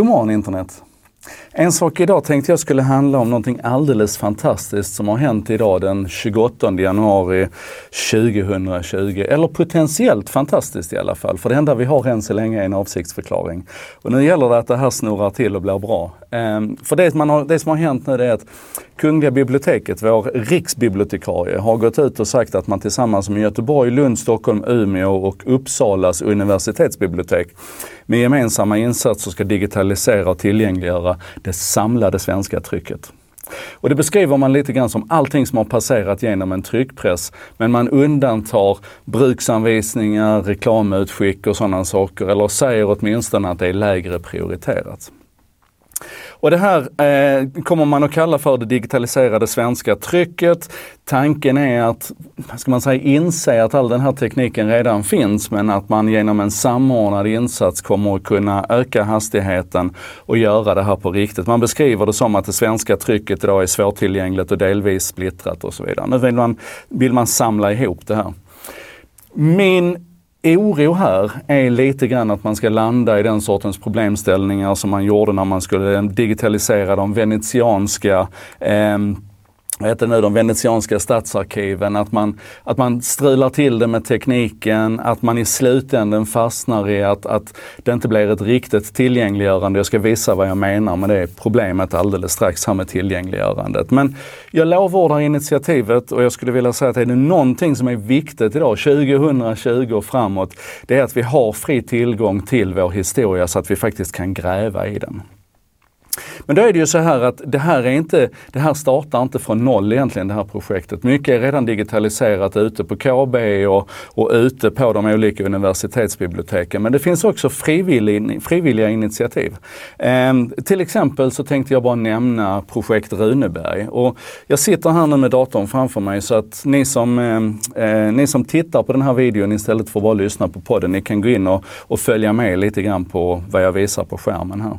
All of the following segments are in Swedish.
God morgon internet! En sak idag tänkte jag skulle handla om någonting alldeles fantastiskt som har hänt idag den 28 januari 2020. Eller potentiellt fantastiskt i alla fall, för det enda vi har än så länge är en avsiktsförklaring. Och nu gäller det att det här snurrar till och blir bra. Ehm, för det, man har, det som har hänt nu är att Kungliga biblioteket, vår riksbibliotekarie, har gått ut och sagt att man tillsammans med Göteborg, Lund, Stockholm, Umeå och Uppsalas universitetsbibliotek med gemensamma insatser ska digitalisera och tillgängliggöra det samlade svenska trycket. Och det beskriver man lite grann som allting som har passerat genom en tryckpress. Men man undantar bruksanvisningar, reklamutskick och sådana saker. Eller säger åtminstone att det är lägre prioriterat. Och det här eh, kommer man att kalla för det digitaliserade svenska trycket. Tanken är att, ska man säga, inse att all den här tekniken redan finns men att man genom en samordnad insats kommer att kunna öka hastigheten och göra det här på riktigt. Man beskriver det som att det svenska trycket idag är svårtillgängligt och delvis splittrat och så vidare. Nu vill man, vill man samla ihop det här. Min oro här är lite grann att man ska landa i den sortens problemställningar som man gjorde när man skulle digitalisera de venetianska eh, vad heter nu, de venetianska stadsarkiven, att man, att man strular till det med tekniken, att man i slutänden fastnar i att, att det inte blir ett riktigt tillgängliggörande. Jag ska visa vad jag menar med det problemet alldeles strax här med tillgängliggörandet. Men jag lovordar initiativet och jag skulle vilja säga att är det någonting som är viktigt idag, 2020 och framåt, det är att vi har fri tillgång till vår historia så att vi faktiskt kan gräva i den. Men då är det ju så här att det här, är inte, det här startar inte från noll egentligen det här projektet. Mycket är redan digitaliserat ute på KB och, och ute på de olika universitetsbiblioteken. Men det finns också frivillig, frivilliga initiativ. Ehm, till exempel så tänkte jag bara nämna projekt Runeberg. Och jag sitter här nu med datorn framför mig så att ni som, ehm, eh, ni som tittar på den här videon istället för att bara lyssna på podden, ni kan gå in och, och följa med lite grann på vad jag visar på skärmen här.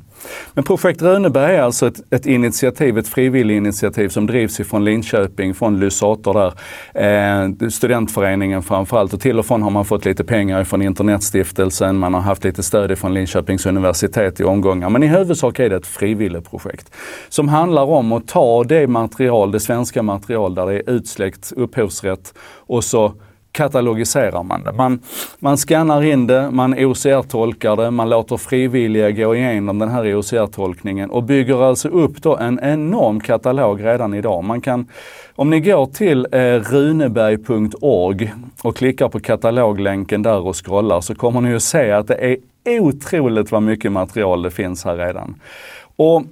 Men projekt Runeberg är alltså ett, ett initiativ, ett frivilliginitiativ som drivs ifrån Linköping, från Lysator där. Eh, studentföreningen framförallt och till och från har man fått lite pengar från Internetstiftelsen, man har haft lite stöd från Linköpings universitet i omgångar. Men i huvudsak är det ett frivilligprojekt som handlar om att ta det material, det svenska material där det är utsläckt upphovsrätt och så katalogiserar man det. Man, man skannar in det, man OCR-tolkar det, man låter frivilliga gå igenom den här OCR-tolkningen och bygger alltså upp då en enorm katalog redan idag. Man kan, om ni går till eh, runeberg.org och klickar på kataloglänken där och scrollar så kommer ni att se att det är otroligt vad mycket material det finns här redan. Och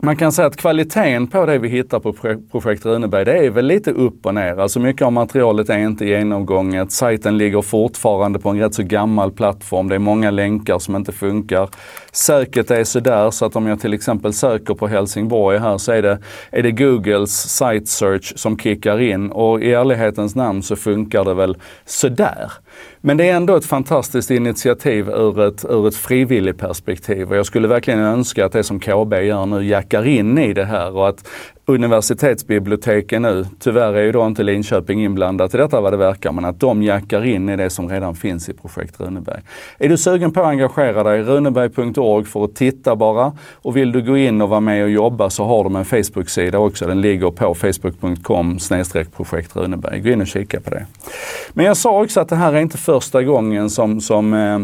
man kan säga att kvaliteten på det vi hittar på projekt Runeberg, det är väl lite upp och ner. Alltså mycket av materialet är inte genomgånget. Sajten ligger fortfarande på en rätt så gammal plattform. Det är många länkar som inte funkar. Söket är sådär så att om jag till exempel söker på Helsingborg här så är det, är det Googles site search som kickar in och i ärlighetens namn så funkar det väl sådär. Men det är ändå ett fantastiskt initiativ ur ett, ur ett frivilligt perspektiv och jag skulle verkligen önska att det som KB gör nu jackar in i det här och att universitetsbiblioteken nu, tyvärr är ju då inte Linköping inblandat i detta vad det verkar, men att de jackar in i det som redan finns i projekt Runeberg. Är du sugen på att engagera dig, runeberg.org för att titta bara. Och vill du gå in och vara med och jobba så har de en Facebook-sida också. Den ligger på facebook.com projekt Runeberg. Gå in och kika på det. Men jag sa också att det här är inte första gången som, som eh,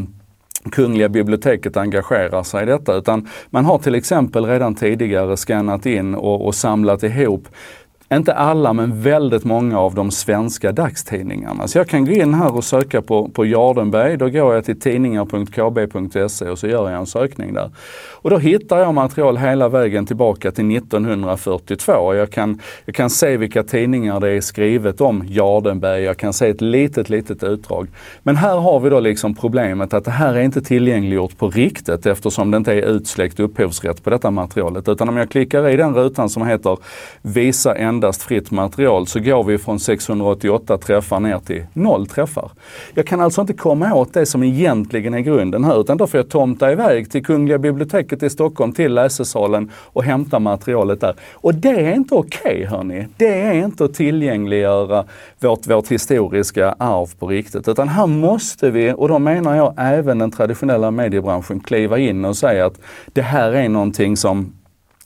Kungliga biblioteket engagerar sig i detta. Utan man har till exempel redan tidigare skannat in och, och samlat ihop inte alla, men väldigt många av de svenska dagstidningarna. Så jag kan gå in här och söka på, på Jardenberg. Då går jag till tidningar.kb.se och så gör jag en sökning där. Och då hittar jag material hela vägen tillbaka till 1942. Jag kan, jag kan se vilka tidningar det är skrivet om Jardenberg. Jag kan se ett litet, litet utdrag. Men här har vi då liksom problemet att det här är inte tillgängliggjort på riktigt eftersom det inte är utsläckt upphovsrätt på detta materialet. Utan om jag klickar i den rutan som heter Visa endast fritt material så går vi från 688 träffar ner till noll träffar. Jag kan alltså inte komma åt det som egentligen är grunden här utan då får jag tomta iväg till Kungliga biblioteket i Stockholm till läsesalen och hämta materialet där. Och det är inte okej okay, hörni. Det är inte att tillgängliggöra vårt, vårt historiska arv på riktigt utan här måste vi, och då menar jag även den traditionella mediebranschen, kliva in och säga att det här är någonting som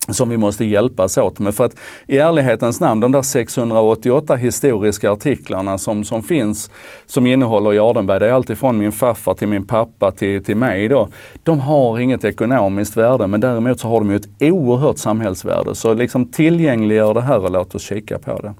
som vi måste hjälpas åt med. För att i ärlighetens namn, de där 688 historiska artiklarna som, som finns, som innehåller Jardenberg, det är alltifrån min farfar till min pappa till, till mig då. De har inget ekonomiskt värde, men däremot så har de ju ett oerhört samhällsvärde. Så liksom tillgängliggör det här och låt oss kika på det.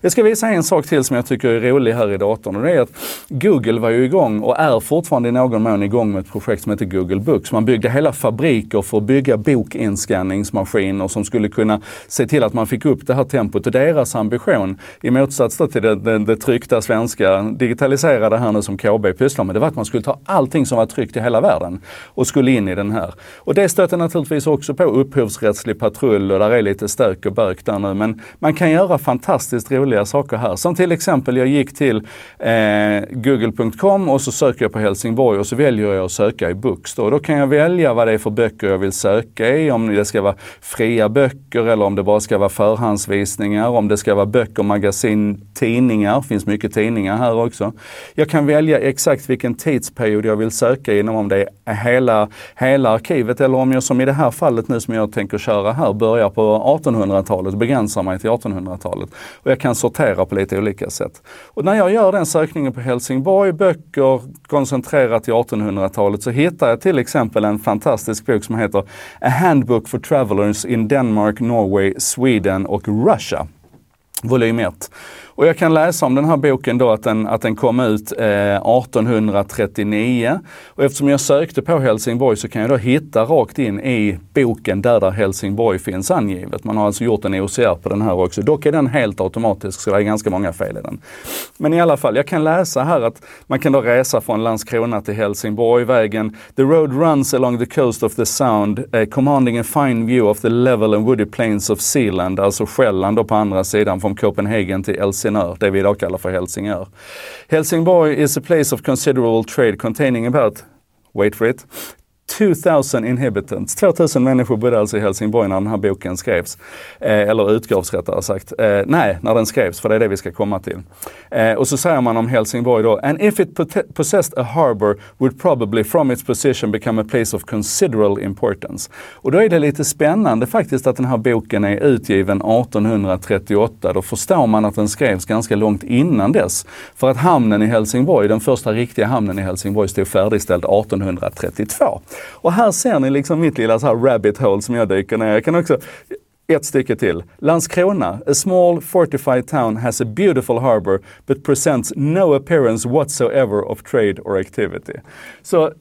Jag ska visa en sak till som jag tycker är rolig här i datorn och det är att Google var ju igång och är fortfarande i någon mån igång med ett projekt som heter Google Books. Man byggde hela fabriker för att bygga bokinskanningsmaskiner som skulle kunna se till att man fick upp det här tempot och deras ambition i motsats till det, det, det tryckta svenska digitaliserade här nu som KB pysslar med, det var att man skulle ta allting som var tryckt i hela världen och skulle in i den här. Och det stöter naturligtvis också på upphovsrättslig patrull och där är lite stök och bök där nu men man kan göra fantastiskt fantastiskt roliga saker här. Som till exempel, jag gick till eh, google.com och så söker jag på Helsingborg och så väljer jag att söka i Books. Då. då kan jag välja vad det är för böcker jag vill söka i, om det ska vara fria böcker eller om det bara ska vara förhandsvisningar, om det ska vara böcker, magasin, tidningar. Det finns mycket tidningar här också. Jag kan välja exakt vilken tidsperiod jag vill söka inom, om det är hela, hela arkivet eller om jag som i det här fallet nu som jag tänker köra här börjar på 1800-talet, begränsar mig till 1800-talet och jag kan sortera på lite olika sätt. Och när jag gör den sökningen på Helsingborg, böcker koncentrerat till 1800-talet, så hittar jag till exempel en fantastisk bok som heter A Handbook for Travelers in Denmark, Norway, Sweden och Russia. Volym 1. Och jag kan läsa om den här boken då att den, att den kom ut eh, 1839. Och eftersom jag sökte på Helsingborg så kan jag då hitta rakt in i boken där, där Helsingborg finns angivet. Man har alltså gjort en OCR på den här också. Dock är den helt automatisk så det är ganska många fel i den. Men i alla fall, jag kan läsa här att man kan då resa från Landskrona till Helsingborg. Vägen The road runs along the coast of the Sound, eh, commanding a fine view of the level and woody plains of Sealand, alltså Själland då på andra sidan från Copenhagen till Helsingborg Helsingör, det vi idag kallar för Helsingör. Helsingborg is a place of considerable trade containing about, wait for it, 2000 inhabitants. 2000 människor bodde alltså i Helsingborg när den här boken skrevs. Eh, eller utgavs rättare sagt. Eh, nej, när den skrevs, för det är det vi ska komma till. Eh, och så säger man om Helsingborg då, and if it possessed a harbour would probably from its position become a place of considerable importance. Och då är det lite spännande faktiskt att den här boken är utgiven 1838. Då förstår man att den skrevs ganska långt innan dess. För att hamnen i Helsingborg, den första riktiga hamnen i Helsingborg, stod färdigställd 1832. Och här ser ni liksom mitt lilla så här rabbit hole som jag dyker ner. Jag kan också ett stycke till. Landskrona, a small fortified town has a beautiful harbour but presents no appearance whatsoever of trade or activity. Så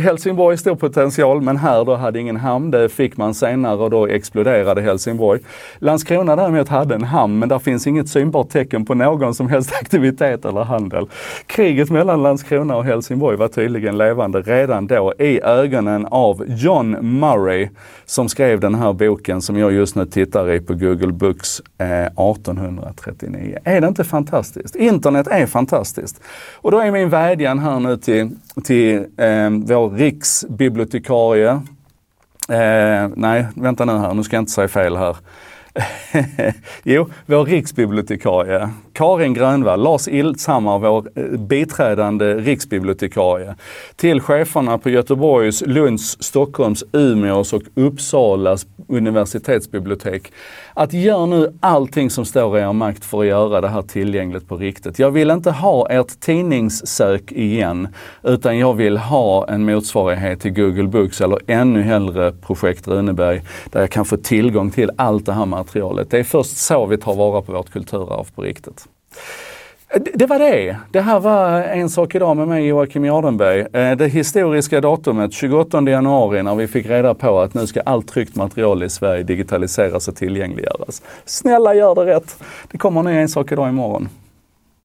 Helsingborg stor potential, men här då hade ingen hamn. Det fick man senare och då exploderade Helsingborg. Landskrona däremot hade en hamn, men där finns inget synbart tecken på någon som helst aktivitet eller handel. Kriget mellan Landskrona och Helsingborg var tydligen levande redan då i ögonen av John Murray som skrev den här boken som jag just nu tittar i på Google Books eh, 1839. Är det inte fantastiskt? Internet är fantastiskt. Och då är min vädjan här nu till, till eh, vår riksbibliotekarie. Eh, nej, vänta nu här, nu ska jag inte säga fel här. jo, vår riksbibliotekarie Karin Grönvall, Lars Iltshammar, vår eh, biträdande riksbibliotekarie, till cheferna på Göteborgs, Lunds, Stockholms, Umeås och Uppsalas universitetsbibliotek att gör nu allting som står i er makt för att göra det här tillgängligt på riktigt. Jag vill inte ha ert tidningssök igen, utan jag vill ha en motsvarighet till Google Books eller ännu hellre Projekt Runeberg, där jag kan få tillgång till allt det här materialet. Det är först så vi tar vara på vårt kulturarv på riktigt. Det var det. Det här var En sak idag med mig Joakim Jardenberg. Eh, det historiska datumet 28 januari när vi fick reda på att nu ska allt tryckt material i Sverige digitaliseras och tillgängliggöras. Snälla gör det rätt! Det kommer en ny En sak idag imorgon.